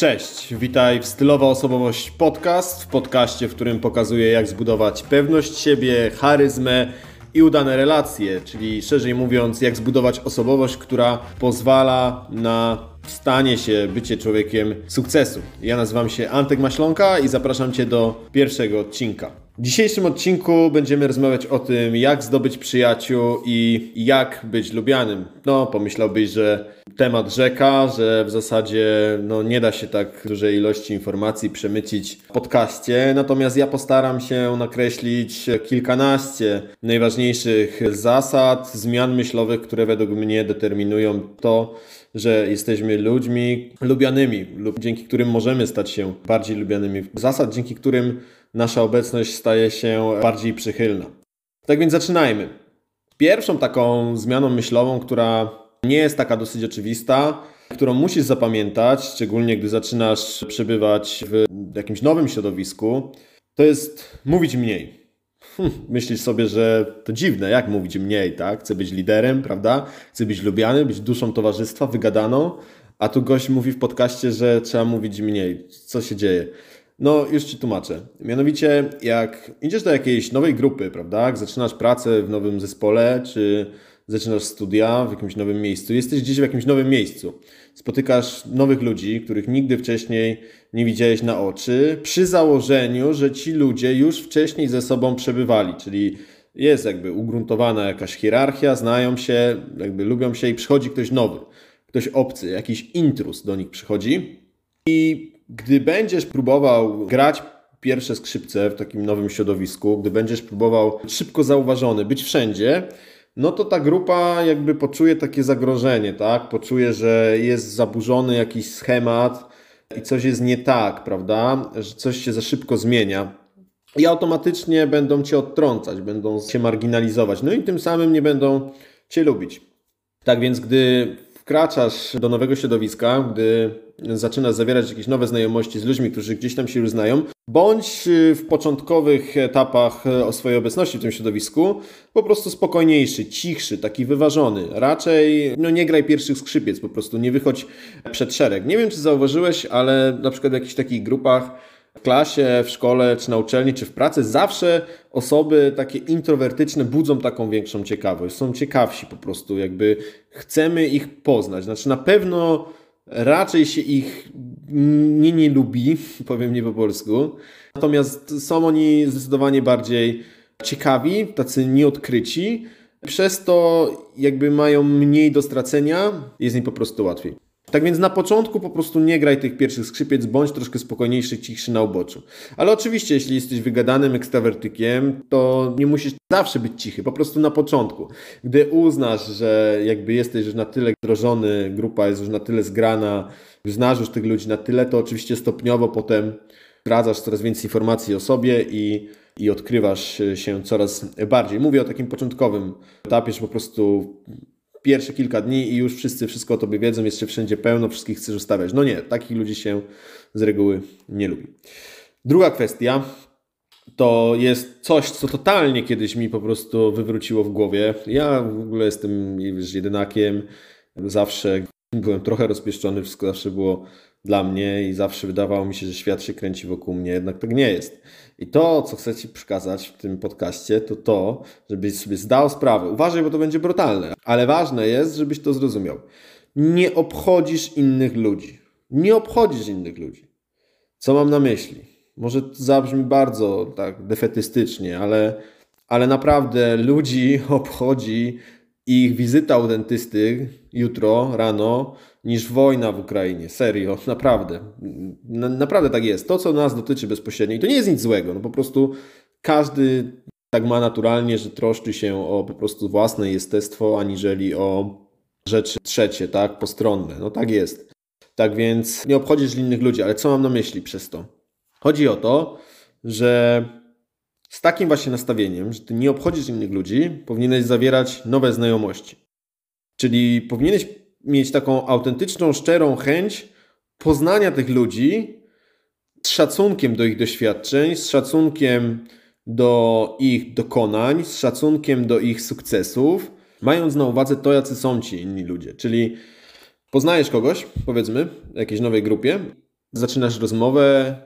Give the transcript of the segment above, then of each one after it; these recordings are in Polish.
Cześć, witaj w Stylowa Osobowość Podcast, w podcaście, w którym pokazuję jak zbudować pewność siebie, charyzmę i udane relacje, czyli szerzej mówiąc, jak zbudować osobowość, która pozwala na stanie się, bycie człowiekiem sukcesu. Ja nazywam się Antek Maślonka i zapraszam Cię do pierwszego odcinka. W dzisiejszym odcinku będziemy rozmawiać o tym, jak zdobyć przyjaciół i jak być lubianym. No, pomyślałbyś, że temat rzeka, że w zasadzie no, nie da się tak dużej ilości informacji przemycić w podcaście, natomiast ja postaram się nakreślić kilkanaście najważniejszych zasad, zmian myślowych, które według mnie determinują to, że jesteśmy ludźmi lubianymi, lub dzięki którym możemy stać się bardziej lubianymi. Zasad, dzięki którym nasza obecność staje się bardziej przychylna. Tak więc zaczynajmy. Pierwszą taką zmianą myślową, która nie jest taka dosyć oczywista, którą musisz zapamiętać, szczególnie gdy zaczynasz przebywać w jakimś nowym środowisku, to jest mówić mniej. Hm, myślisz sobie, że to dziwne, jak mówić mniej, tak? Chcę być liderem, prawda? Chcę być lubiany, być duszą towarzystwa, wygadaną, a tu gość mówi w podcaście, że trzeba mówić mniej. Co się dzieje? No, już Ci tłumaczę. Mianowicie, jak idziesz do jakiejś nowej grupy, prawda? Jak zaczynasz pracę w nowym zespole, czy zaczynasz studia w jakimś nowym miejscu, jesteś gdzieś w jakimś nowym miejscu, spotykasz nowych ludzi, których nigdy wcześniej nie widziałeś na oczy, przy założeniu, że ci ludzie już wcześniej ze sobą przebywali, czyli jest jakby ugruntowana jakaś hierarchia, znają się, jakby lubią się i przychodzi ktoś nowy, ktoś obcy, jakiś intrus do nich przychodzi i gdy będziesz próbował grać pierwsze skrzypce w takim nowym środowisku, gdy będziesz próbował szybko zauważony, być wszędzie, no to ta grupa jakby poczuje takie zagrożenie, tak? Poczuje, że jest zaburzony jakiś schemat i coś jest nie tak, prawda? Że coś się za szybko zmienia. I automatycznie będą cię odtrącać, będą cię marginalizować, no i tym samym nie będą cię lubić. Tak więc, gdy wkraczasz do nowego środowiska, gdy zaczynasz zawierać jakieś nowe znajomości z ludźmi, którzy gdzieś tam się już znają, bądź w początkowych etapach o swojej obecności w tym środowisku po prostu spokojniejszy, cichszy, taki wyważony. Raczej no nie graj pierwszych skrzypiec, po prostu nie wychodź przed szereg. Nie wiem, czy zauważyłeś, ale na przykład w jakichś takich grupach w klasie, w szkole, czy na uczelni, czy w pracy, zawsze osoby takie introwertyczne budzą taką większą ciekawość. Są ciekawsi po prostu, jakby chcemy ich poznać. Znaczy na pewno raczej się ich nie, nie lubi, powiem nie po polsku. Natomiast są oni zdecydowanie bardziej ciekawi, tacy nieodkryci. Przez to jakby mają mniej do stracenia, jest im po prostu łatwiej. Tak więc na początku po prostu nie graj tych pierwszych skrzypiec, bądź troszkę spokojniejszy, cichszy na uboczu. Ale oczywiście, jeśli jesteś wygadanym ekstrawertykiem, to nie musisz zawsze być cichy, po prostu na początku. Gdy uznasz, że jakby jesteś już na tyle wdrożony, grupa jest już na tyle zgrana, znasz już tych ludzi na tyle, to oczywiście stopniowo potem zdradzasz coraz więcej informacji o sobie i, i odkrywasz się coraz bardziej. Mówię o takim początkowym etapie, że po prostu pierwsze kilka dni i już wszyscy wszystko o tobie wiedzą, się wszędzie pełno, wszystkich chcesz ustawiać. No nie, takich ludzi się z reguły nie lubi. Druga kwestia to jest coś, co totalnie kiedyś mi po prostu wywróciło w głowie. Ja w ogóle jestem wiesz, jedynakiem, zawsze byłem trochę rozpieszczony, wszystko zawsze było dla mnie i zawsze wydawało mi się, że świat się kręci wokół mnie, jednak tak nie jest. I to, co chcę Ci przekazać w tym podcaście, to to, żebyś sobie zdał sprawę. Uważaj, bo to będzie brutalne, ale ważne jest, żebyś to zrozumiał. Nie obchodzisz innych ludzi. Nie obchodzisz innych ludzi. Co mam na myśli? Może to zabrzmi bardzo tak defetystycznie, ale, ale naprawdę ludzi obchodzi ich wizyta u dentysty jutro rano niż wojna w Ukrainie. Serio, naprawdę. Na, naprawdę tak jest. To, co nas dotyczy bezpośrednio, i to nie jest nic złego, no po prostu każdy tak ma naturalnie, że troszczy się o po prostu własne jestestwo, aniżeli o rzeczy trzecie, tak, postronne. No tak jest. Tak więc nie obchodzisz innych ludzi, ale co mam na myśli przez to? Chodzi o to, że z takim właśnie nastawieniem, że ty nie obchodzisz innych ludzi, powinieneś zawierać nowe znajomości. Czyli powinieneś mieć taką autentyczną, szczerą chęć poznania tych ludzi z szacunkiem do ich doświadczeń, z szacunkiem do ich dokonań, z szacunkiem do ich sukcesów, mając na uwadze to, jacy są ci inni ludzie. Czyli poznajesz kogoś, powiedzmy, w jakiejś nowej grupie zaczynasz rozmowę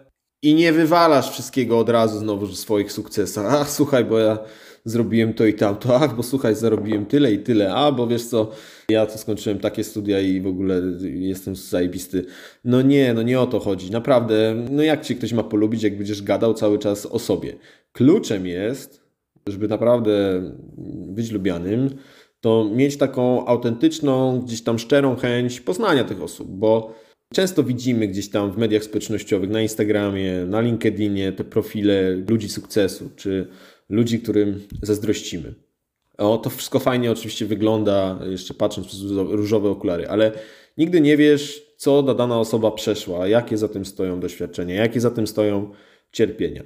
i nie wywalasz wszystkiego od razu znowu swoich sukcesach. Ach, słuchaj, bo ja zrobiłem to i tamto, ach, bo słuchaj, zarobiłem tyle i tyle, a, bo wiesz co, ja to skończyłem takie studia i w ogóle jestem zajebisty. No nie, no nie o to chodzi. Naprawdę, no jak cię ktoś ma polubić, jak będziesz gadał cały czas o sobie. Kluczem jest, żeby naprawdę być lubianym, to mieć taką autentyczną, gdzieś tam szczerą chęć poznania tych osób, bo często widzimy gdzieś tam w mediach społecznościowych, na Instagramie, na LinkedInie te profile ludzi sukcesu, czy ludzi, którym zazdrościmy. O, to wszystko fajnie oczywiście wygląda, jeszcze patrząc przez różowe okulary, ale nigdy nie wiesz, co dana osoba przeszła, jakie za tym stoją doświadczenia, jakie za tym stoją cierpienia.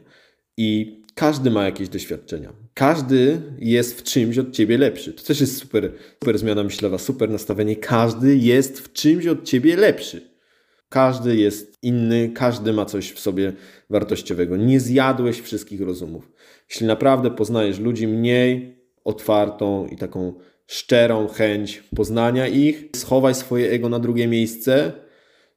I każdy ma jakieś doświadczenia. Każdy jest w czymś od ciebie lepszy. To też jest super, super zmiana myślowa, super nastawienie. Każdy jest w czymś od ciebie lepszy. Każdy jest inny, każdy ma coś w sobie wartościowego. Nie zjadłeś wszystkich rozumów. Jeśli naprawdę poznajesz ludzi mniej otwartą i taką szczerą chęć poznania ich, schowaj swoje ego na drugie miejsce.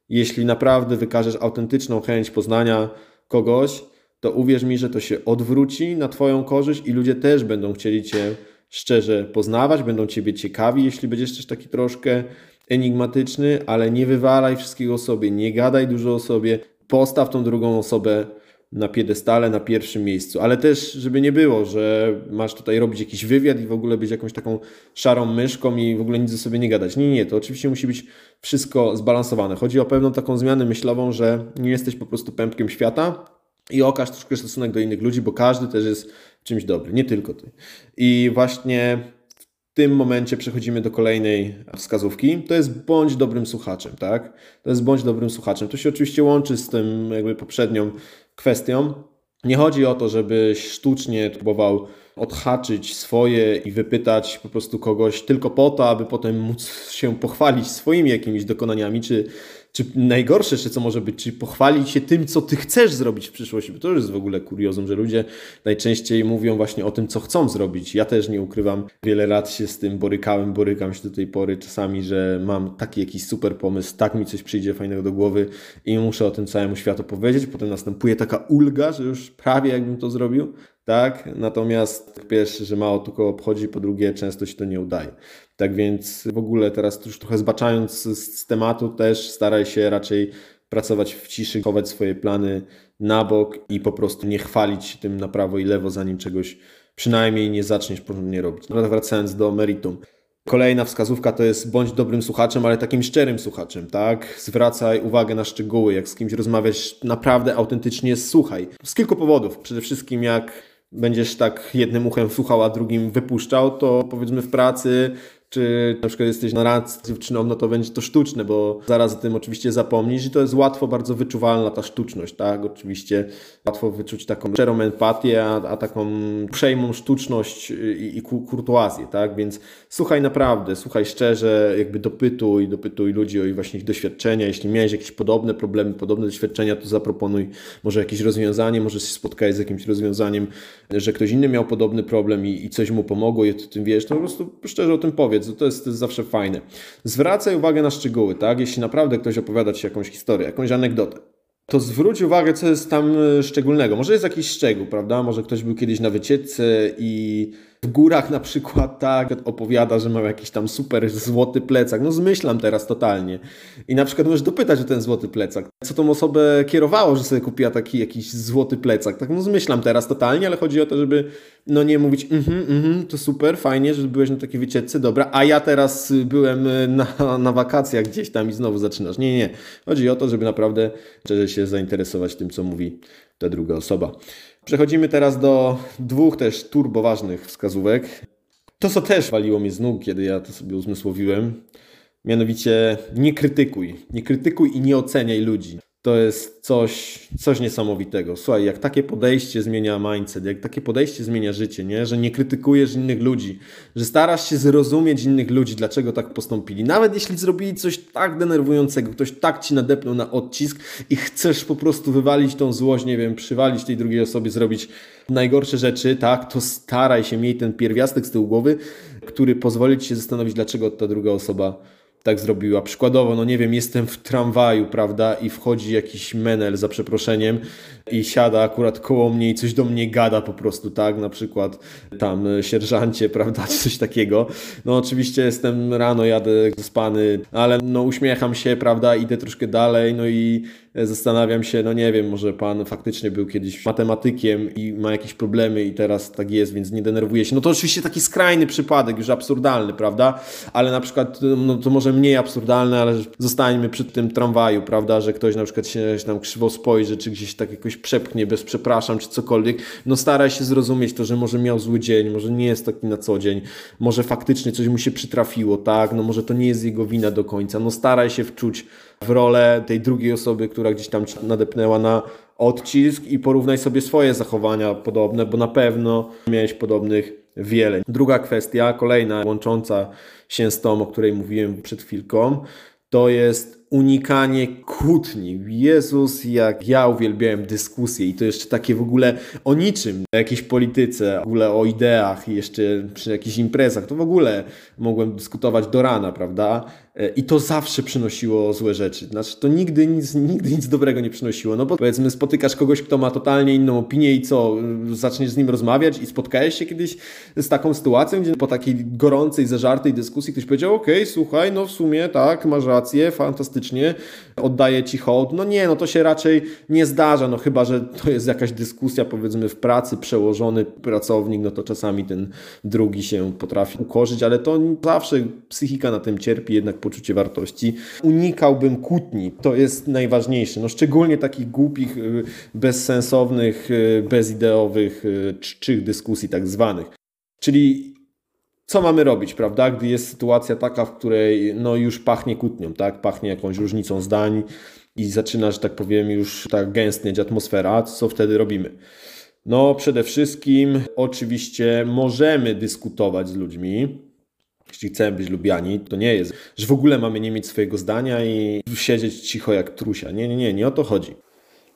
Jeśli naprawdę wykażesz autentyczną chęć poznania kogoś, to uwierz mi, że to się odwróci na Twoją korzyść i ludzie też będą chcieli Cię szczerze poznawać, będą Ciebie ciekawi, jeśli będziesz też taki troszkę enigmatyczny, ale nie wywalaj wszystkiego o sobie, nie gadaj dużo o sobie, postaw tą drugą osobę na piedestale, na pierwszym miejscu, ale też, żeby nie było, że masz tutaj robić jakiś wywiad i w ogóle być jakąś taką szarą myszką i w ogóle nic o sobie nie gadać. Nie, nie, to oczywiście musi być wszystko zbalansowane. Chodzi o pewną taką zmianę myślową, że nie jesteś po prostu pępkiem świata i okaż troszkę stosunek do innych ludzi, bo każdy też jest czymś dobry, nie tylko ty. I właśnie w tym momencie przechodzimy do kolejnej wskazówki. To jest bądź dobrym słuchaczem, tak? To jest bądź dobrym słuchaczem. To się oczywiście łączy z tym jakby poprzednią kwestią. Nie chodzi o to, żebyś sztucznie próbował odhaczyć swoje i wypytać po prostu kogoś tylko po to, aby potem móc się pochwalić swoimi jakimiś dokonaniami czy czy najgorsze jeszcze co może być, czy pochwalić się tym, co ty chcesz zrobić w przyszłości, bo to już jest w ogóle kuriozum, że ludzie najczęściej mówią właśnie o tym, co chcą zrobić. Ja też nie ukrywam, wiele lat się z tym borykałem, borykam się do tej pory czasami, że mam taki jakiś super pomysł, tak mi coś przyjdzie fajnego do głowy i muszę o tym całemu światu powiedzieć, potem następuje taka ulga, że już prawie jakbym to zrobił, tak? Natomiast pierwsze, że mało tylko obchodzi, po drugie, często się to nie udaje. Tak więc w ogóle teraz już trochę zbaczając z, z tematu też staraj się raczej pracować w ciszy, chować swoje plany na bok i po prostu nie chwalić się tym na prawo i lewo, zanim czegoś przynajmniej nie zaczniesz porządnie robić. Wracając do meritum. Kolejna wskazówka to jest bądź dobrym słuchaczem, ale takim szczerym słuchaczem, tak? Zwracaj uwagę na szczegóły, jak z kimś rozmawiasz, naprawdę autentycznie słuchaj. Z kilku powodów. Przede wszystkim jak będziesz tak jednym uchem słuchał, a drugim wypuszczał, to powiedzmy w pracy czy na przykład jesteś na randce z dziewczyną, no to będzie to sztuczne, bo zaraz o tym oczywiście zapomnisz i to jest łatwo bardzo wyczuwalna ta sztuczność, tak? Oczywiście łatwo wyczuć taką szczerą empatię, a, a taką uprzejmą sztuczność i, i kurtuazję, tak? Więc słuchaj naprawdę, słuchaj szczerze, jakby dopytuj, dopytuj ludzi o ich właśnie ich doświadczenia. Jeśli miałeś jakieś podobne problemy, podobne doświadczenia, to zaproponuj może jakieś rozwiązanie, może się spotkać z jakimś rozwiązaniem, że ktoś inny miał podobny problem i, i coś mu pomogło i ty tym wiesz, to po prostu szczerze o tym powiedz powiedz, to jest, to jest zawsze fajne. Zwracaj uwagę na szczegóły, tak? Jeśli naprawdę ktoś opowiada Ci jakąś historię, jakąś anegdotę, to zwróć uwagę, co jest tam e, szczególnego. Może jest jakiś szczegół, prawda? Może ktoś był kiedyś na wycieczce i w górach na przykład tak opowiada, że ma jakiś tam super złoty plecak. No zmyślam teraz totalnie. I na przykład możesz dopytać o ten złoty plecak. Co tą osobę kierowało, że sobie kupiła taki jakiś złoty plecak. Tak no zmyślam teraz totalnie, ale chodzi o to, żeby no nie mówić mhm, mhm, to super, fajnie, że byłeś na takiej wycieczce, dobra, a ja teraz byłem na, na wakacjach gdzieś tam i znowu zaczynasz. Nie, nie. Chodzi o to, żeby naprawdę szczerze się zainteresować tym, co mówi ta druga osoba. Przechodzimy teraz do dwóch też turboważnych wskazówek. To, co też waliło mnie z nóg, kiedy ja to sobie uzmysłowiłem, mianowicie nie krytykuj. Nie krytykuj i nie oceniaj ludzi to jest coś, coś niesamowitego. Słuchaj, jak takie podejście zmienia mindset, jak takie podejście zmienia życie, nie? że nie krytykujesz innych ludzi, że starasz się zrozumieć innych ludzi, dlaczego tak postąpili. Nawet jeśli zrobili coś tak denerwującego, ktoś tak ci nadepnął na odcisk i chcesz po prostu wywalić tą złość, nie wiem, przywalić tej drugiej osobie, zrobić najgorsze rzeczy, tak, to staraj się mieć ten pierwiastek z tyłu głowy, który pozwoli ci się zastanowić, dlaczego ta druga osoba tak zrobiła. Przykładowo, no nie wiem, jestem w tramwaju, prawda, i wchodzi jakiś menel za przeproszeniem i siada akurat koło mnie i coś do mnie gada po prostu, tak, na przykład tam e, sierżancie, prawda, czy coś takiego. No oczywiście jestem rano, jadę spany, ale no uśmiecham się, prawda, idę troszkę dalej, no i zastanawiam się, no nie wiem, może pan faktycznie był kiedyś matematykiem i ma jakieś problemy i teraz tak jest, więc nie denerwuje się. No to oczywiście taki skrajny przypadek, już absurdalny, prawda? Ale na przykład, no to może mniej absurdalne, ale zostańmy przy tym tramwaju, prawda, że ktoś na przykład się tam krzywo spojrzy, czy gdzieś tak jakoś przepchnie bez przepraszam, czy cokolwiek. No staraj się zrozumieć to, że może miał zły dzień, może nie jest taki na co dzień, może faktycznie coś mu się przytrafiło, tak? No może to nie jest jego wina do końca. No staraj się wczuć w rolę tej drugiej osoby, która gdzieś tam nadepnęła na odcisk i porównaj sobie swoje zachowania podobne, bo na pewno miałeś podobnych wiele. Druga kwestia, kolejna, łącząca się z tą, o której mówiłem przed chwilką, to jest unikanie kłótni. Jezus, jak ja uwielbiałem dyskusje i to jeszcze takie w ogóle o niczym, o jakiejś polityce, w ogóle o ideach i jeszcze przy jakichś imprezach, to w ogóle mogłem dyskutować do rana, prawda? E, I to zawsze przynosiło złe rzeczy. Znaczy, to nigdy nic, nigdy nic dobrego nie przynosiło. No bo powiedzmy, spotykasz kogoś, kto ma totalnie inną opinię i co, zaczniesz z nim rozmawiać i spotkałeś się kiedyś z taką sytuacją, gdzie po takiej gorącej, zażartej dyskusji ktoś powiedział, okay, słuchaj, no w sumie tak, masz rację, fantastycznie, oddaję ci hołd. No nie, no to się raczej nie zdarza, no chyba, że to jest jakaś dyskusja, powiedzmy, w pracy, przełożony pracownik, no to czasami ten drugi się potrafi ukorzyć, ale to zawsze psychika na tym cierpi, jednak poczucie wartości. Unikałbym kłótni, to jest najważniejsze, no szczególnie takich głupich, y, bezsensownych, y, bezideowych, y, czczych dyskusji tak zwanych. Czyli co mamy robić, prawda, gdy jest sytuacja taka, w której no już pachnie kłótnią, tak, pachnie jakąś różnicą zdań i zaczyna, że tak powiem, już tak gęstnieć atmosfera, co wtedy robimy? No, przede wszystkim oczywiście możemy dyskutować z ludźmi, jeśli chcemy być lubiani, to nie jest, że w ogóle mamy nie mieć swojego zdania i siedzieć cicho jak trusia. Nie, nie, nie, nie o to chodzi.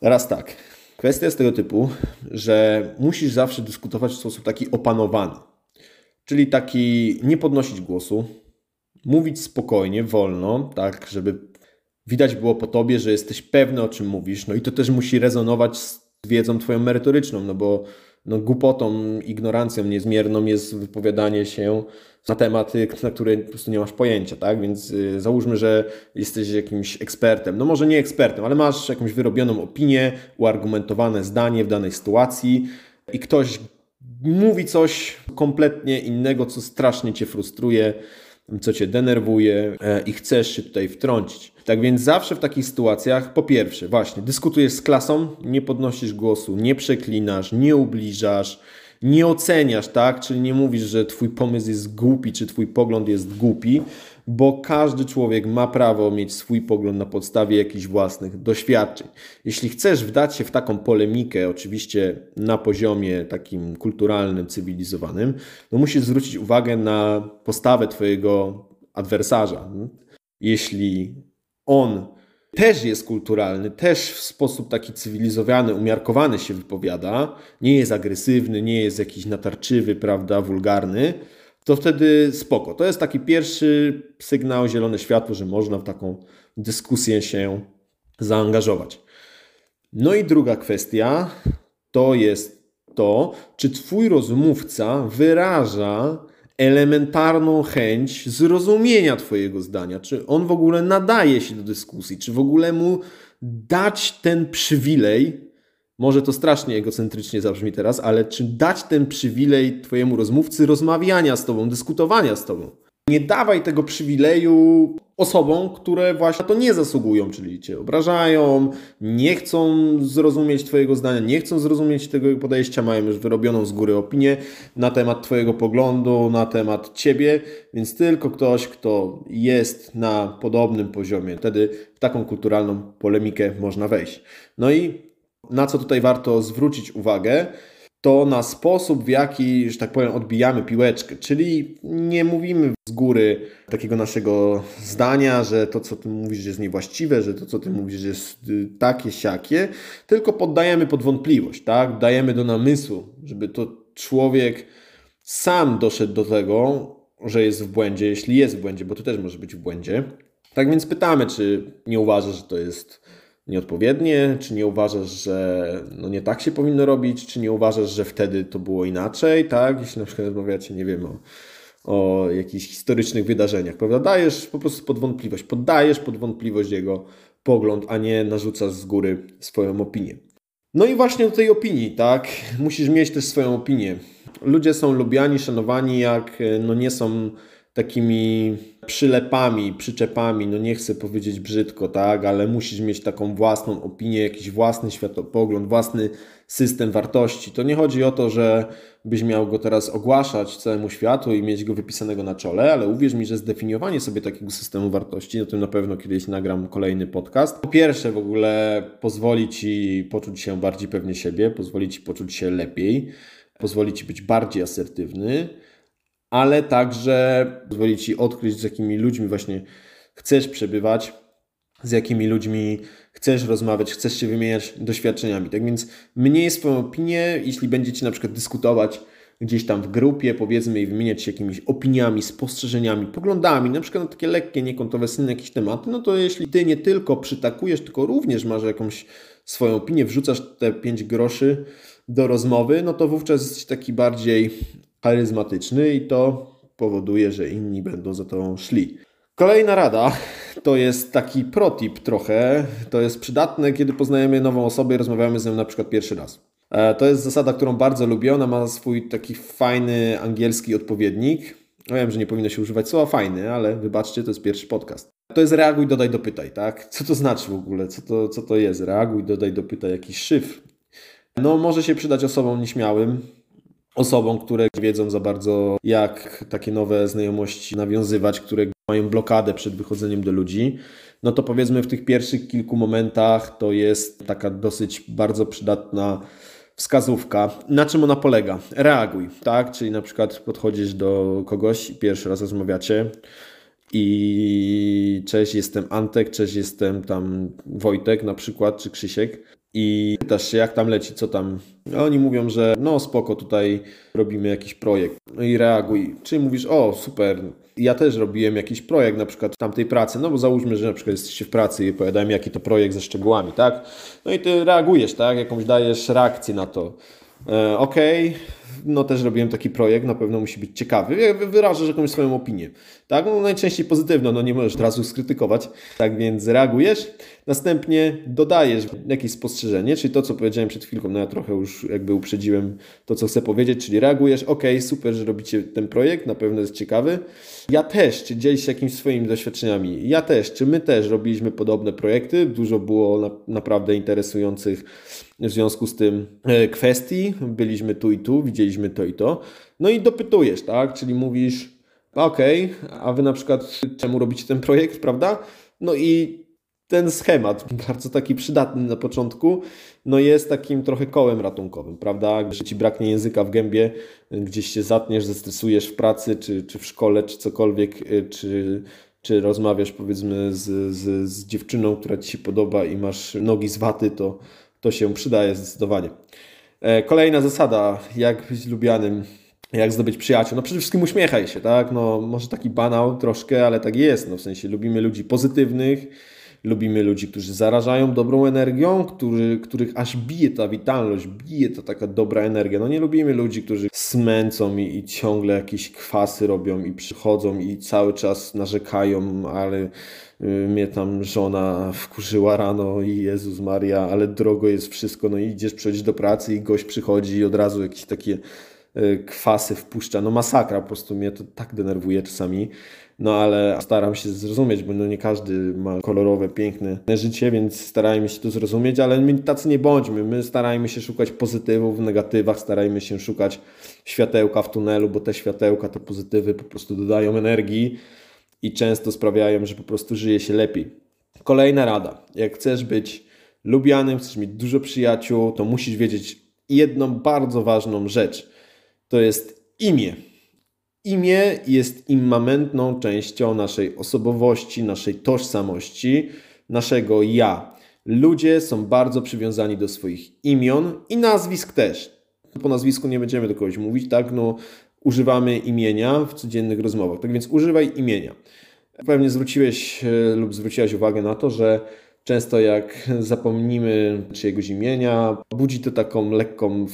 Teraz tak. Kwestia jest tego typu, że musisz zawsze dyskutować w sposób taki opanowany. Czyli taki nie podnosić głosu, mówić spokojnie, wolno, tak, żeby widać było po tobie, że jesteś pewny o czym mówisz. No i to też musi rezonować z wiedzą twoją merytoryczną, no bo no, głupotą, ignorancją niezmierną jest wypowiadanie się na tematy, na które po prostu nie masz pojęcia, tak? Więc y, załóżmy, że jesteś jakimś ekspertem. No może nie ekspertem, ale masz jakąś wyrobioną opinię, uargumentowane zdanie w danej sytuacji i ktoś mówi coś kompletnie innego, co strasznie cię frustruje, co cię denerwuje e, i chcesz się tutaj wtrącić. Tak więc zawsze w takich sytuacjach, po pierwsze, właśnie dyskutujesz z klasą, nie podnosisz głosu, nie przeklinasz, nie ubliżasz, nie oceniasz, tak? Czyli nie mówisz, że twój pomysł jest głupi, czy twój pogląd jest głupi, bo każdy człowiek ma prawo mieć swój pogląd na podstawie jakichś własnych doświadczeń. Jeśli chcesz wdać się w taką polemikę, oczywiście na poziomie takim kulturalnym, cywilizowanym, to musisz zwrócić uwagę na postawę twojego adwersarza. Jeśli on też jest kulturalny, też w sposób taki cywilizowany, umiarkowany się wypowiada, nie jest agresywny, nie jest jakiś natarczywy, prawda, wulgarny, to wtedy spoko. To jest taki pierwszy sygnał, zielone światło, że można w taką dyskusję się zaangażować. No i druga kwestia to jest to, czy Twój rozmówca wyraża elementarną chęć zrozumienia Twojego zdania, czy on w ogóle nadaje się do dyskusji, czy w ogóle mu dać ten przywilej, może to strasznie egocentrycznie zabrzmi teraz, ale czy dać ten przywilej Twojemu rozmówcy rozmawiania z Tobą, dyskutowania z Tobą. Nie dawaj tego przywileju osobom, które właśnie to nie zasługują, czyli cię obrażają, nie chcą zrozumieć Twojego zdania, nie chcą zrozumieć tego podejścia, mają już wyrobioną z góry opinię na temat Twojego poglądu, na temat Ciebie, więc tylko ktoś, kto jest na podobnym poziomie, wtedy w taką kulturalną polemikę można wejść. No i na co tutaj warto zwrócić uwagę, to na sposób, w jaki, że tak powiem, odbijamy piłeczkę. Czyli nie mówimy z góry takiego naszego zdania, że to, co ty mówisz, jest niewłaściwe, że to, co ty mówisz, jest y, takie, siakie, tylko poddajemy pod wątpliwość, tak? Dajemy do namysłu, żeby to człowiek sam doszedł do tego, że jest w błędzie, jeśli jest w błędzie, bo to też może być w błędzie. Tak więc pytamy, czy nie uważasz, że to jest nieodpowiednie, czy nie uważasz, że no nie tak się powinno robić, czy nie uważasz, że wtedy to było inaczej, tak? Jeśli na przykład rozmawiacie, nie wiem, o, o jakichś historycznych wydarzeniach, prawda? Dajesz po prostu pod wątpliwość, poddajesz pod wątpliwość jego pogląd, a nie narzucasz z góry swoją opinię. No i właśnie do tej opinii, tak? Musisz mieć też swoją opinię. Ludzie są lubiani, szanowani, jak no nie są takimi przylepami, przyczepami, no nie chcę powiedzieć brzydko, tak, ale musisz mieć taką własną opinię, jakiś własny światopogląd, własny system wartości. To nie chodzi o to, że byś miał go teraz ogłaszać całemu światu i mieć go wypisanego na czole, ale uwierz mi, że zdefiniowanie sobie takiego systemu wartości, o tym na pewno kiedyś nagram kolejny podcast. Po pierwsze w ogóle pozwoli Ci poczuć się bardziej pewnie siebie, pozwoli Ci poczuć się lepiej, pozwoli Ci być bardziej asertywny, ale także pozwoli Ci odkryć, z jakimi ludźmi właśnie chcesz przebywać, z jakimi ludźmi chcesz rozmawiać, chcesz się wymieniać doświadczeniami. Tak więc mniej swoją opinię, jeśli będziecie na przykład dyskutować gdzieś tam w grupie, powiedzmy, i wymieniać się jakimiś opiniami, spostrzeżeniami, poglądami, na przykład na takie lekkie, niekontrowersyjne jakieś tematy, no to jeśli ty nie tylko przytakujesz, tylko również masz jakąś swoją opinię, wrzucasz te 5 groszy do rozmowy, no to wówczas jesteś taki bardziej charyzmatyczny i to powoduje, że inni będą za to szli. Kolejna rada to jest taki protip trochę. To jest przydatne, kiedy poznajemy nową osobę i rozmawiamy z nią na przykład pierwszy raz. E, to jest zasada, którą bardzo lubię. Ona ma swój taki fajny angielski odpowiednik. No wiem, że nie powinno się używać słowa fajny, ale wybaczcie, to jest pierwszy podcast. To jest reaguj, dodaj, dopytaj, tak? Co to znaczy w ogóle? Co to, co to jest? Reaguj, dodaj, dopytaj, jakiś szyf. No, może się przydać osobom nieśmiałym, osobom, które wiedzą za bardzo, jak takie nowe znajomości nawiązywać, które mają blokadę przed wychodzeniem do ludzi, no to powiedzmy w tych pierwszych kilku momentach to jest taka dosyć bardzo przydatna wskazówka. Na czym ona polega? Reaguj, tak? Czyli na przykład podchodzisz do kogoś pierwszy raz rozmawiacie i cześć, jestem Antek, cześć, jestem tam Wojtek na przykład, czy Krzysiek i pytasz się, jak tam leci, co tam. Oni mówią, że no spoko, tutaj robimy jakiś projekt. No i reaguj. Czy mówisz, o super, ja też robiłem jakiś projekt na przykład tamtej pracy, no bo załóżmy, że na przykład jesteście w pracy i opowiadałem, jaki to projekt ze szczegółami, tak? No i ty reagujesz, tak? Jakąś dajesz reakcję na to. E, okej, okay no też robiłem taki projekt, na pewno musi być ciekawy. Wyrażasz jakąś swoją opinię. Tak, no najczęściej pozytywną, no nie możesz od razu skrytykować. Tak więc reagujesz, następnie dodajesz jakieś spostrzeżenie, czyli to, co powiedziałem przed chwilką, no ja trochę już jakby uprzedziłem to, co chcę powiedzieć, czyli reagujesz, ok, super, że robicie ten projekt, na pewno jest ciekawy. Ja też, czy dzielisz się jakimiś swoimi doświadczeniami? Ja też, czy my też robiliśmy podobne projekty? Dużo było na, naprawdę interesujących w związku z tym e, kwestii. Byliśmy tu i tu, widzieliśmy to i to. No i dopytujesz, tak? Czyli mówisz, okej, okay, a wy na przykład czemu robicie ten projekt, prawda? No i ten schemat, bardzo taki przydatny na początku, no jest takim trochę kołem ratunkowym, prawda? Gdy ci braknie języka w gębie, gdzieś się zatniesz, zestresujesz w pracy, czy, czy w szkole, czy cokolwiek, y, czy, czy rozmawiasz powiedzmy z, z, z dziewczyną, która ci się podoba i masz nogi z waty, to, to się przydaje zdecydowanie. E, kolejna zasada, jak być lubianym, jak zdobyć przyjaciół. No przede wszystkim uśmiechaj się, tak? No może taki banał troszkę, ale tak jest. No w sensie lubimy ludzi pozytywnych, Lubimy ludzi, którzy zarażają dobrą energią, którzy, których aż bije ta witalność, bije ta taka dobra energia. No nie lubimy ludzi, którzy smęcą i, i ciągle jakieś kwasy robią i przychodzą i cały czas narzekają, ale y, mnie tam żona wkurzyła rano i Jezus Maria, ale drogo jest wszystko, no idziesz przychodzić do pracy i gość przychodzi i od razu jakieś takie y, kwasy wpuszcza. No masakra, po prostu mnie to tak denerwuje czasami. No ale staram się zrozumieć, bo no nie każdy ma kolorowe, piękne życie, więc starajmy się to zrozumieć, ale my tacy nie bądźmy. My starajmy się szukać pozytywów w negatywach, starajmy się szukać światełka w tunelu, bo te światełka, te pozytywy po prostu dodają energii i często sprawiają, że po prostu żyje się lepiej. Kolejna rada. Jak chcesz być lubianym, chcesz mieć dużo przyjaciół, to musisz wiedzieć jedną bardzo ważną rzecz. To jest imię. Imię jest immamentną częścią naszej osobowości, naszej tożsamości, naszego ja. Ludzie są bardzo przywiązani do swoich imion i nazwisk też. Po nazwisku nie będziemy do kogoś mówić, tak? No, używamy imienia w codziennych rozmowach. Tak więc używaj imienia. Pewnie zwróciłeś e, lub zwróciłaś uwagę na to, że często jak zapomnimy czyjegoś imienia, budzi to taką lekką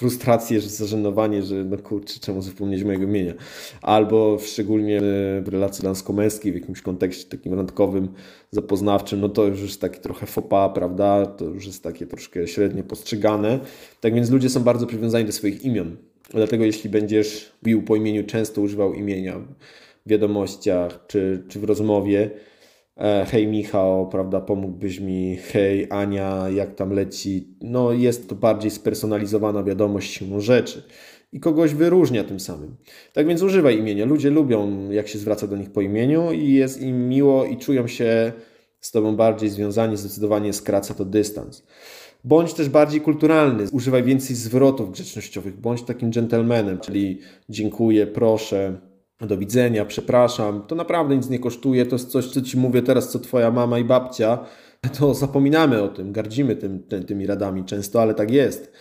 frustrację, zażenowanie, że no kurczę, czemu zapomnieć mojego imienia. Albo szczególnie w relacji damsko-męskiej, w jakimś kontekście takim randkowym, zapoznawczym, no to już jest taki trochę fopa, prawda? To już jest takie troszkę średnio postrzegane. Tak więc ludzie są bardzo przywiązani do swoich imion. Dlatego jeśli będziesz bił po imieniu, często używał imienia w wiadomościach czy, czy w rozmowie, E, hej Michał, prawda, pomógłbyś mi, hej Ania, jak tam leci. No jest to bardziej spersonalizowana wiadomość siłą rzeczy i kogoś wyróżnia tym samym. Tak więc używaj imienia. Ludzie lubią, jak się zwraca do nich po imieniu i jest im miło i czują się z Tobą bardziej związani, zdecydowanie skraca to dystans. Bądź też bardziej kulturalny, używaj więcej zwrotów grzecznościowych, bądź takim gentlemanem, czyli dziękuję, proszę, do widzenia, przepraszam, to naprawdę nic nie kosztuje, to jest coś, co Ci mówię teraz, co Twoja mama i babcia, to zapominamy o tym, gardzimy tym, ty, tymi radami często, ale tak jest.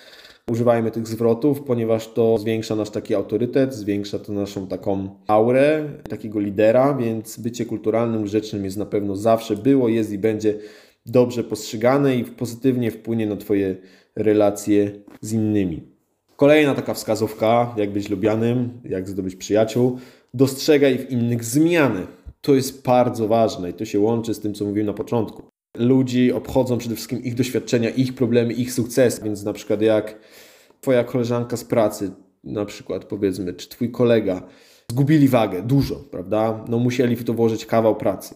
Używajmy tych zwrotów, ponieważ to zwiększa nasz taki autorytet, zwiększa to naszą taką aurę takiego lidera, więc bycie kulturalnym, grzecznym jest na pewno zawsze było, jest i będzie dobrze postrzegane i pozytywnie wpłynie na Twoje relacje z innymi. Kolejna taka wskazówka, jak być lubianym, jak zdobyć przyjaciół, dostrzegaj w innych zmiany. To jest bardzo ważne i to się łączy z tym, co mówiłem na początku. Ludzi obchodzą przede wszystkim ich doświadczenia, ich problemy, ich sukcesy, więc na przykład jak twoja koleżanka z pracy, na przykład powiedzmy, czy twój kolega zgubili wagę, dużo, prawda? No musieli w to włożyć kawał pracy.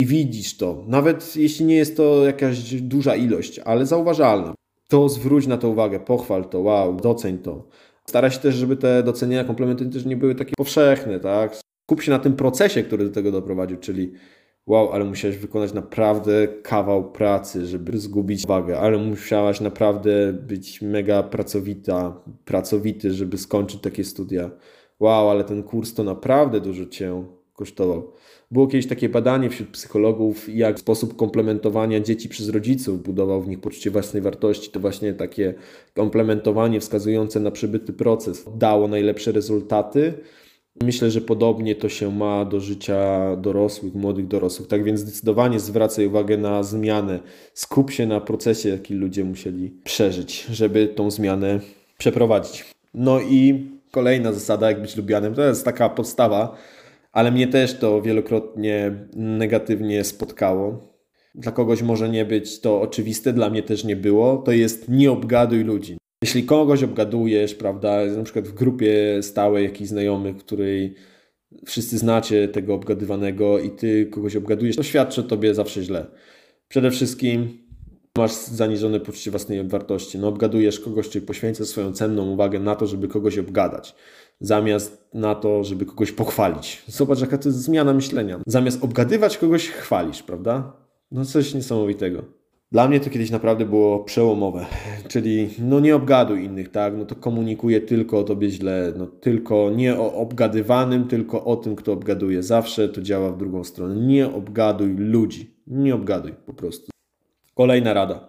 I widzisz to, nawet jeśli nie jest to jakaś duża ilość, ale zauważalna, to zwróć na to uwagę, pochwal to, wow, doceń to. Stara się też, żeby te docenienia, komplementy też nie były takie powszechne, tak? Skup się na tym procesie, który do tego doprowadził, czyli wow, ale musiałeś wykonać naprawdę kawał pracy, żeby zgubić wagę, ale musiałaś naprawdę być mega pracowita, pracowity, żeby skończyć takie studia. Wow, ale ten kurs to naprawdę dużo Cię kosztował. Było kiedyś takie badanie wśród psychologów, jak sposób komplementowania dzieci przez rodziców budował w nich poczucie własnej wartości. To właśnie takie komplementowanie wskazujące na przybyty proces dało najlepsze rezultaty. Myślę, że podobnie to się ma do życia dorosłych, młodych dorosłych. Tak więc zdecydowanie zwracaj uwagę na zmianę. Skup się na procesie, jaki ludzie musieli przeżyć, żeby tą zmianę przeprowadzić. No i kolejna zasada, jak być lubianym, to jest taka podstawa ale mnie też to wielokrotnie negatywnie spotkało. Dla kogoś może nie być to oczywiste, dla mnie też nie było. To jest nie obgaduj ludzi. Jeśli kogoś obgadujesz, prawda, na przykład w grupie stałej jakichś znajomych, której wszyscy znacie tego obgadywanego i ty kogoś obgadujesz, to świadczy o tobie zawsze źle. Przede wszystkim masz zaniżone poczucie własnej wartości. No, obgadujesz kogoś, czyli poświęcasz swoją cenną uwagę na to, żeby kogoś obgadać zamiast na to, żeby kogoś pochwalić. Zobacz, jaka to jest zmiana myślenia. Zamiast obgadywać kogoś, chwalisz, prawda? No coś niesamowitego. Dla mnie to kiedyś naprawdę było przełomowe, czyli no nie obgaduj innych, tak? No to komunikuje tylko o tobie źle, no tylko nie o obgadywanym, tylko o tym, kto obgaduje. Zawsze to działa w drugą stronę. Nie obgaduj ludzi, nie obgaduj po prostu. Kolejna rada.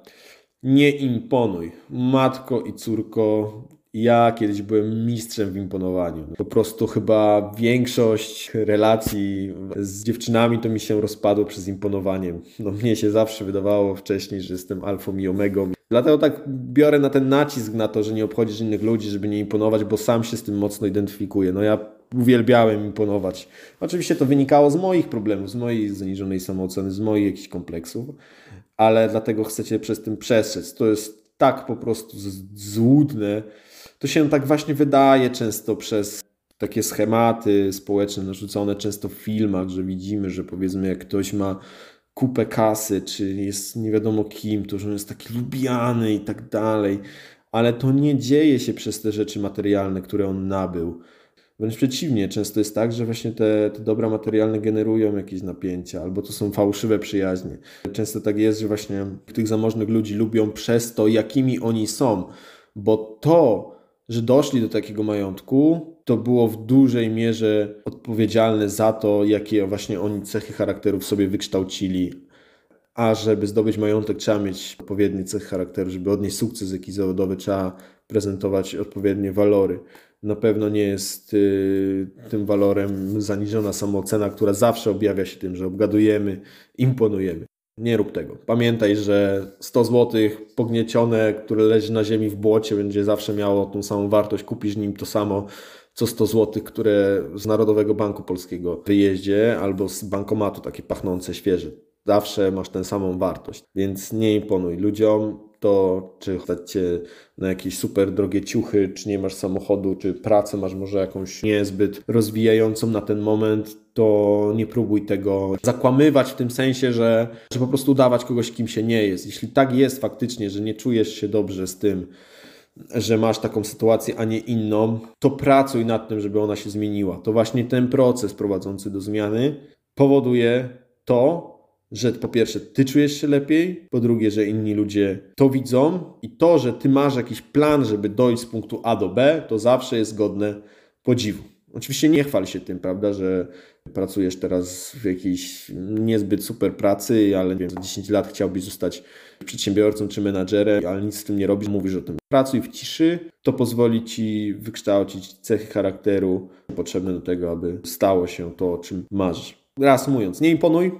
Nie imponuj. Matko i córko, ja kiedyś byłem mistrzem w imponowaniu. Po prostu chyba większość relacji z dziewczynami to mi się rozpadło przez imponowanie. No mnie się zawsze wydawało wcześniej, że jestem alfą i omegą. Dlatego tak biorę na ten nacisk na to, że nie obchodzisz innych ludzi, żeby nie imponować, bo sam się z tym mocno identyfikuję. No ja uwielbiałem imponować. Oczywiście to wynikało z moich problemów, z mojej zaniżonej samooceny, z moich jakichś kompleksów, ale dlatego chcecie przez tym przestrzec. To jest tak po prostu złudne, to się tak właśnie wydaje często przez takie schematy społeczne narzucone często w filmach, że widzimy, że powiedzmy jak ktoś ma kupę kasy, czy jest nie wiadomo kim, to że on jest taki lubiany i tak dalej, ale to nie dzieje się przez te rzeczy materialne, które on nabył. Wręcz przeciwnie, często jest tak, że właśnie te, te dobra materialne generują jakieś napięcia, albo to są fałszywe przyjaźnie. Często tak jest, że właśnie tych zamożnych ludzi lubią przez to, jakimi oni są, bo to, że doszli do takiego majątku, to było w dużej mierze odpowiedzialne za to, jakie właśnie oni cechy charakterów sobie wykształcili. a żeby zdobyć majątek trzeba mieć odpowiedni cech charakteru, żeby odnieść sukces jakiś zawodowy trzeba prezentować odpowiednie walory. Na pewno nie jest y, tym walorem zaniżona samoocena, która zawsze objawia się tym, że obgadujemy, imponujemy. Nie rób tego. Pamiętaj, że 100 zł pogniecione, które leży na ziemi w błocie, będzie zawsze miało tą samą wartość. Kupisz nim to samo co 100 zł, które z Narodowego Banku Polskiego wyjeździe albo z bankomatu takie pachnące, świeże. Zawsze masz tę samą wartość, więc nie imponuj ludziom, to czy stać na jakieś super drogie ciuchy, czy nie masz samochodu, czy pracę masz może jakąś niezbyt rozwijającą na ten moment, to nie próbuj tego zakłamywać w tym sensie, że, że po prostu udawać kogoś, kim się nie jest. Jeśli tak jest faktycznie, że nie czujesz się dobrze z tym, że masz taką sytuację, a nie inną, to pracuj nad tym, żeby ona się zmieniła. To właśnie ten proces prowadzący do zmiany powoduje to, że po pierwsze ty czujesz się lepiej, po drugie, że inni ludzie to widzą i to, że ty masz jakiś plan, żeby dojść z punktu A do B, to zawsze jest godne podziwu. Oczywiście nie chwal się tym, prawda, że pracujesz teraz w jakiejś niezbyt super pracy, ale wiem, za 10 lat chciałbyś zostać przedsiębiorcą czy menadżerem, ale nic z tym nie robisz, mówisz o tym. Pracuj w ciszy, to pozwoli ci wykształcić cechy charakteru potrzebne do tego, aby stało się to, o czym marzysz. Reasumując, nie imponuj,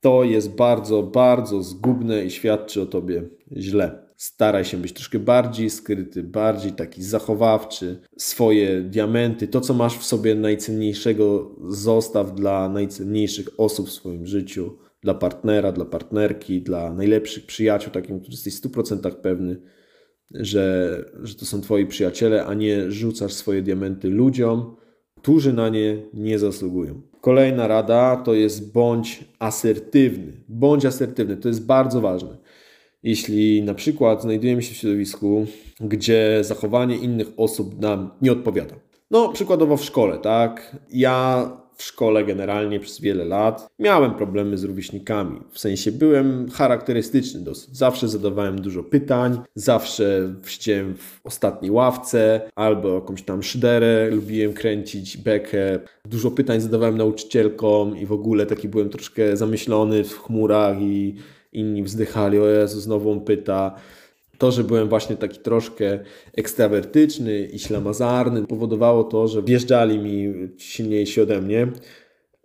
to jest bardzo, bardzo zgubne i świadczy o tobie źle. Staraj się być troszkę bardziej skryty, bardziej taki zachowawczy. Swoje diamenty, to co masz w sobie najcenniejszego, zostaw dla najcenniejszych osób w swoim życiu. Dla partnera, dla partnerki, dla najlepszych przyjaciół, takim, który jesteś w 100% pewny, że, że to są twoi przyjaciele, a nie rzucasz swoje diamenty ludziom, którzy na nie nie zasługują. Kolejna rada to jest bądź asertywny. Bądź asertywny, to jest bardzo ważne. Jeśli na przykład znajdujemy się w środowisku, gdzie zachowanie innych osób nam nie odpowiada. No, przykładowo w szkole, tak? Ja w szkole generalnie przez wiele lat miałem problemy z rówieśnikami. W sensie byłem charakterystyczny dosyć. Zawsze zadawałem dużo pytań, zawsze siedziałem w ostatniej ławce albo jakąś tam szyderę, lubiłem kręcić bekę. Dużo pytań zadawałem nauczycielkom i w ogóle taki byłem troszkę zamyślony w chmurach i inni wzdychali, o Jezu, znowu on pyta to, że byłem właśnie taki troszkę ekstrawertyczny i ślamazarny, powodowało to, że wjeżdżali mi silniejsi ode mnie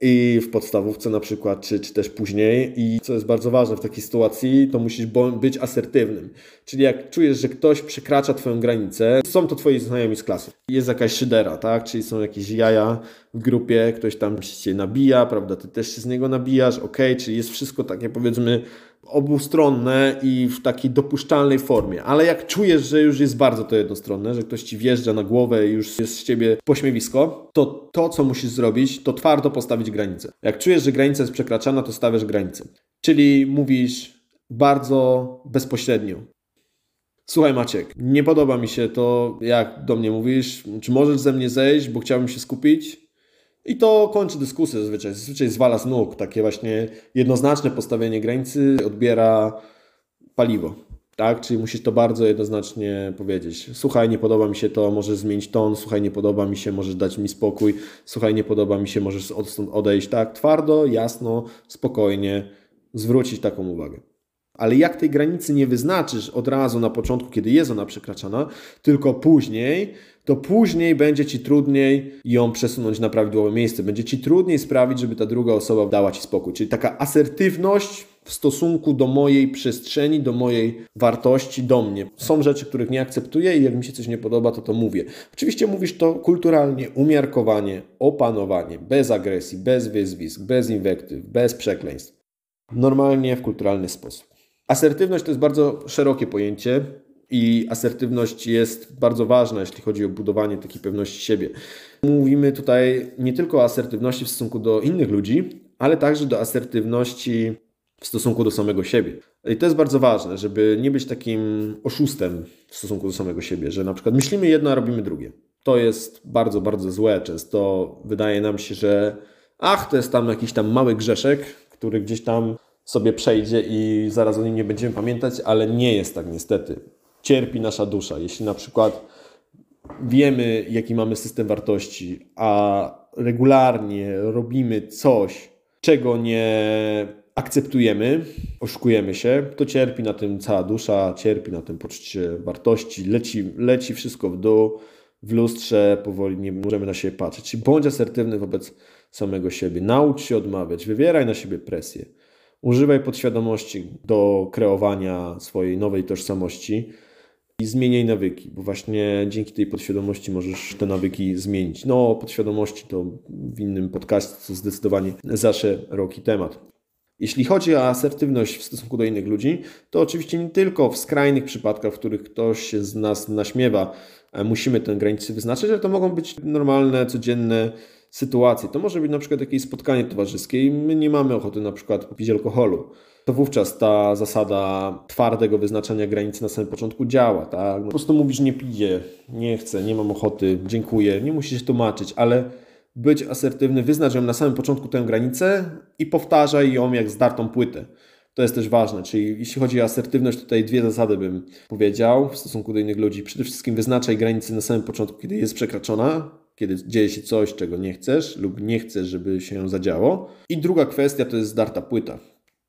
i w podstawówce na przykład, czy, czy też później. I co jest bardzo ważne w takiej sytuacji, to musisz być asertywnym. Czyli jak czujesz, że ktoś przekracza Twoją granicę, są to Twoi znajomi z klasy. Jest jakaś szydera, tak? Czyli są jakieś jaja w grupie, ktoś tam się nabija, prawda? Ty też się z niego nabijasz, ok? Czyli jest wszystko takie powiedzmy obustronne i w takiej dopuszczalnej formie. Ale jak czujesz, że już jest bardzo to jednostronne, że ktoś ci wjeżdża na głowę i już jest z ciebie pośmiewisko, to to, co musisz zrobić, to twardo postawić granicę. Jak czujesz, że granica jest przekraczana, to stawiasz granicę. Czyli mówisz bardzo bezpośrednio. Słuchaj Maciek, nie podoba mi się to, jak do mnie mówisz. Czy możesz ze mnie zejść, bo chciałbym się skupić? I to kończy dyskusję zazwyczaj. Zazwyczaj zwala z nóg. Takie właśnie jednoznaczne postawienie granicy odbiera paliwo. Tak? Czyli musisz to bardzo jednoznacznie powiedzieć. Słuchaj, nie podoba mi się to, możesz zmienić ton. Słuchaj, nie podoba mi się, możesz dać mi spokój. Słuchaj, nie podoba mi się, możesz odstąd odejść. Tak? Twardo, jasno, spokojnie zwrócić taką uwagę. Ale jak tej granicy nie wyznaczysz od razu na początku, kiedy jest ona przekraczana, tylko później, to później będzie ci trudniej ją przesunąć na prawidłowe miejsce. Będzie ci trudniej sprawić, żeby ta druga osoba dała ci spokój. Czyli taka asertywność w stosunku do mojej przestrzeni, do mojej wartości, do mnie. Są rzeczy, których nie akceptuję i jak mi się coś nie podoba, to to mówię. Oczywiście mówisz to kulturalnie, umiarkowanie, opanowanie, bez agresji, bez wyzwisk, bez inwektyw, bez przekleństw. Normalnie, w kulturalny sposób. Asertywność to jest bardzo szerokie pojęcie i asertywność jest bardzo ważna, jeśli chodzi o budowanie takiej pewności siebie. Mówimy tutaj nie tylko o asertywności w stosunku do innych ludzi, ale także do asertywności w stosunku do samego siebie. I to jest bardzo ważne, żeby nie być takim oszustem w stosunku do samego siebie, że na przykład myślimy jedno, a robimy drugie. To jest bardzo, bardzo złe. Często wydaje nam się, że ach, to jest tam jakiś tam mały grzeszek, który gdzieś tam sobie przejdzie i zaraz o nim nie będziemy pamiętać, ale nie jest tak niestety. Cierpi nasza dusza. Jeśli na przykład wiemy, jaki mamy system wartości, a regularnie robimy coś, czego nie akceptujemy, oszukujemy się, to cierpi na tym cała dusza, cierpi na tym poczucie wartości, leci, leci wszystko w dół, w lustrze powoli nie możemy na siebie patrzeć. Bądź asertywny wobec samego siebie, naucz się odmawiać, wywieraj na siebie presję. Używaj podświadomości do kreowania swojej nowej tożsamości i zmieniaj nawyki, bo właśnie dzięki tej podświadomości możesz te nawyki zmienić. No, podświadomości to w innym podcaście zdecydowanie za szeroki temat. Jeśli chodzi o asertywność w stosunku do innych ludzi, to oczywiście nie tylko w skrajnych przypadkach, w których ktoś się z nas naśmiewa, e, musimy tę granicę wyznaczyć, ale to mogą być normalne, codzienne sytuacje. To może być na przykład jakieś spotkanie towarzyskie i my nie mamy ochoty na przykład pić alkoholu. To wówczas ta zasada twardego wyznaczania granicy na samym początku działa. Tak? Po prostu mówisz nie piję, nie chcę, nie mam ochoty, dziękuję, nie musisz się tłumaczyć, ale być asertywny, wyznacz ją na samym początku tę granicę i powtarzaj ją jak zdartą płytę. To jest też ważne, czyli jeśli chodzi o asertywność, tutaj dwie zasady bym powiedział w stosunku do innych ludzi. Przede wszystkim wyznaczaj granicy na samym początku, kiedy jest przekroczona, kiedy dzieje się coś, czego nie chcesz lub nie chcesz, żeby się zadziało. I druga kwestia to jest zdarta płyta,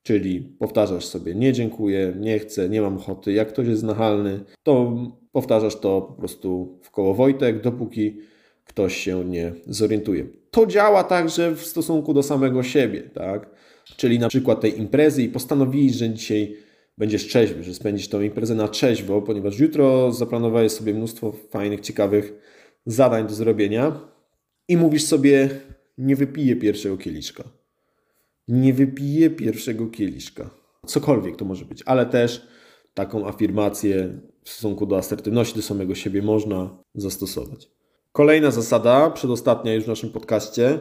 czyli powtarzasz sobie nie dziękuję, nie chcę, nie mam ochoty. Jak ktoś jest nachalny, to powtarzasz to po prostu w koło Wojtek, dopóki ktoś się nie zorientuje. To działa także w stosunku do samego siebie, tak? Czyli na przykład tej imprezy i postanowisz, że dzisiaj będziesz trzeźwy, że spędzisz tą imprezę na trzeźwo, ponieważ jutro zaplanowałeś sobie mnóstwo fajnych, ciekawych zadań do zrobienia i mówisz sobie, nie wypiję pierwszego kieliszka. Nie wypiję pierwszego kieliszka. Cokolwiek to może być, ale też taką afirmację w stosunku do asertywności do samego siebie można zastosować. Kolejna zasada, przedostatnia już w naszym podcaście,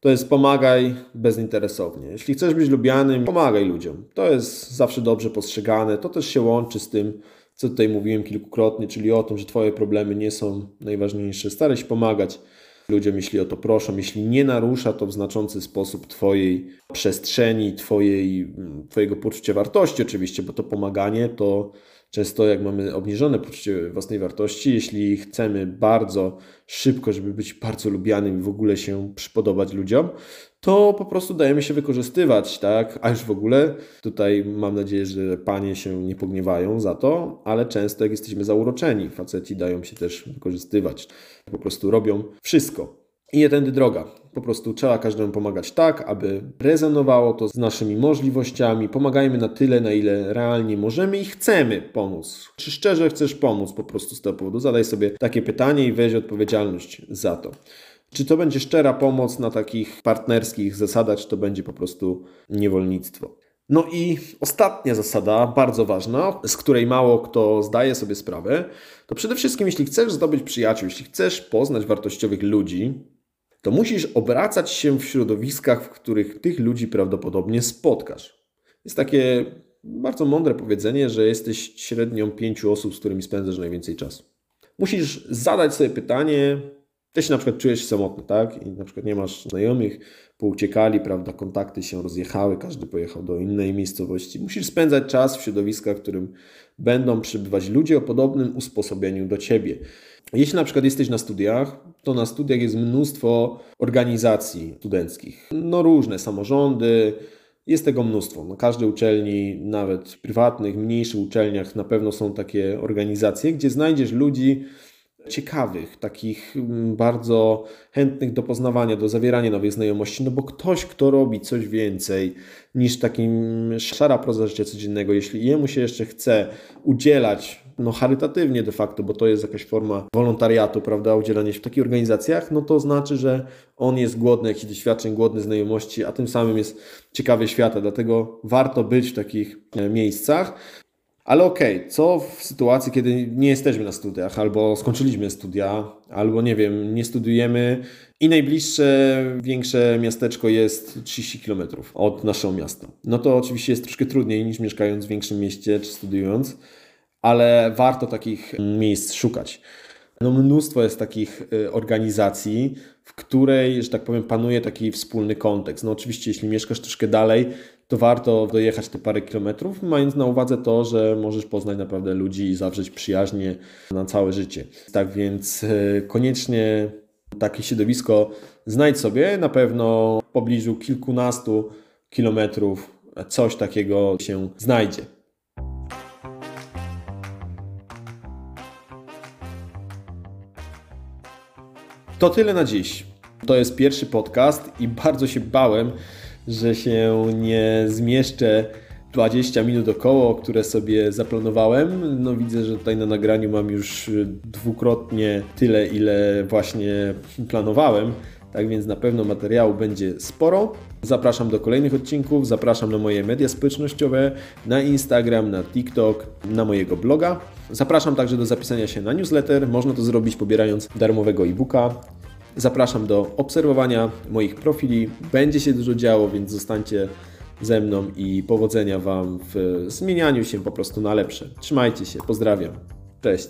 to jest pomagaj bezinteresownie. Jeśli chcesz być lubianym, pomagaj ludziom. To jest zawsze dobrze postrzegane. To też się łączy z tym, co tutaj mówiłem kilkukrotnie, czyli o tym, że Twoje problemy nie są najważniejsze. Staraj się pomagać ludziom, jeśli o to proszą, jeśli nie narusza to w znaczący sposób Twojej przestrzeni, twojej, Twojego poczucia wartości, oczywiście, bo to pomaganie to często jak mamy obniżone poczucie własnej wartości, jeśli chcemy bardzo szybko, żeby być bardzo lubianym i w ogóle się przypodobać ludziom, to po prostu dajemy się wykorzystywać, tak? A już w ogóle tutaj mam nadzieję, że panie się nie pogniewają za to, ale często jak jesteśmy zauroczeni, faceci dają się też wykorzystywać. Po prostu robią wszystko. I nie tędy droga. Po prostu trzeba każdemu pomagać tak, aby rezonowało to z naszymi możliwościami. Pomagajmy na tyle, na ile realnie możemy i chcemy pomóc. Czy szczerze chcesz pomóc po prostu z tego powodu? Zadaj sobie takie pytanie i weź odpowiedzialność za to. Czy to będzie szczera pomoc na takich partnerskich zasadach, czy to będzie po prostu niewolnictwo? No i ostatnia zasada, bardzo ważna, z której mało kto zdaje sobie sprawę, to przede wszystkim, jeśli chcesz zdobyć przyjaciół, jeśli chcesz poznać wartościowych ludzi, to musisz obracać się w środowiskach, w których tych ludzi prawdopodobnie spotkasz. Jest takie bardzo mądre powiedzenie, że jesteś średnią pięciu osób, z którymi spędzasz najwięcej czasu. Musisz zadać sobie pytanie, jeśli na przykład czujesz się samotny, tak? I na przykład nie masz znajomych, pouciekali, prawda, kontakty się rozjechały, każdy pojechał do innej miejscowości. Musisz spędzać czas w środowiskach, w którym będą przybywać ludzie o podobnym usposobieniu do Ciebie. Jeśli na przykład jesteś na studiach, to na studiach jest mnóstwo organizacji studenckich. No różne, samorządy, jest tego mnóstwo. Na każdej uczelni, nawet prywatnych, mniejszych uczelniach na pewno są takie organizacje, gdzie znajdziesz ludzi, ciekawych, takich mm, bardzo chętnych do poznawania, do zawierania nowych znajomości, no bo ktoś, kto robi coś więcej niż takim szara proza życia codziennego, jeśli jemu się jeszcze chce udzielać no charytatywnie de facto, bo to jest jakaś forma wolontariatu, prawda, udzielanie się w takich organizacjach, no to znaczy, że on jest głodny jakichś doświadczeń, głodny znajomości, a tym samym jest ciekawy świata, dlatego warto być w takich e, miejscach. Ale okej, okay, co w sytuacji, kiedy nie jesteśmy na studiach, albo skończyliśmy studia, albo nie wiem, nie studiujemy i najbliższe większe miasteczko jest 30 km od naszego miasta. No to oczywiście jest troszkę trudniej niż mieszkając w większym mieście czy studiując, ale warto takich miejsc szukać. No mnóstwo jest takich y, organizacji, w której, że tak powiem, panuje taki wspólny kontekst. No oczywiście, jeśli mieszkasz troszkę dalej, to warto dojechać te parę kilometrów, mając na uwadze to, że możesz poznać naprawdę ludzi i zawrzeć przyjaźnie na całe życie. Tak więc e, koniecznie takie środowisko znajdź sobie, na pewno w pobliżu kilkunastu kilometrów coś takiego się znajdzie. To tyle na dziś. To jest pierwszy podcast i bardzo się bałem, że się nie zmieszczę 20 minut około, które sobie zaplanowałem. No widzę, że tutaj na nagraniu mam już dwukrotnie tyle, ile właśnie planowałem. Tak więc na pewno materiału będzie sporo. Zapraszam do kolejnych odcinków, zapraszam na moje media społecznościowe, na Instagram, na TikTok, na mojego bloga. Zapraszam także do zapisania się na newsletter. Można to zrobić pobierając darmowego e-booka. Zapraszam do obserwowania moich profili. Będzie się dużo działo, więc zostańcie ze mną i powodzenia Wam w zmienianiu się po prostu na lepsze. Trzymajcie się, pozdrawiam. Cześć.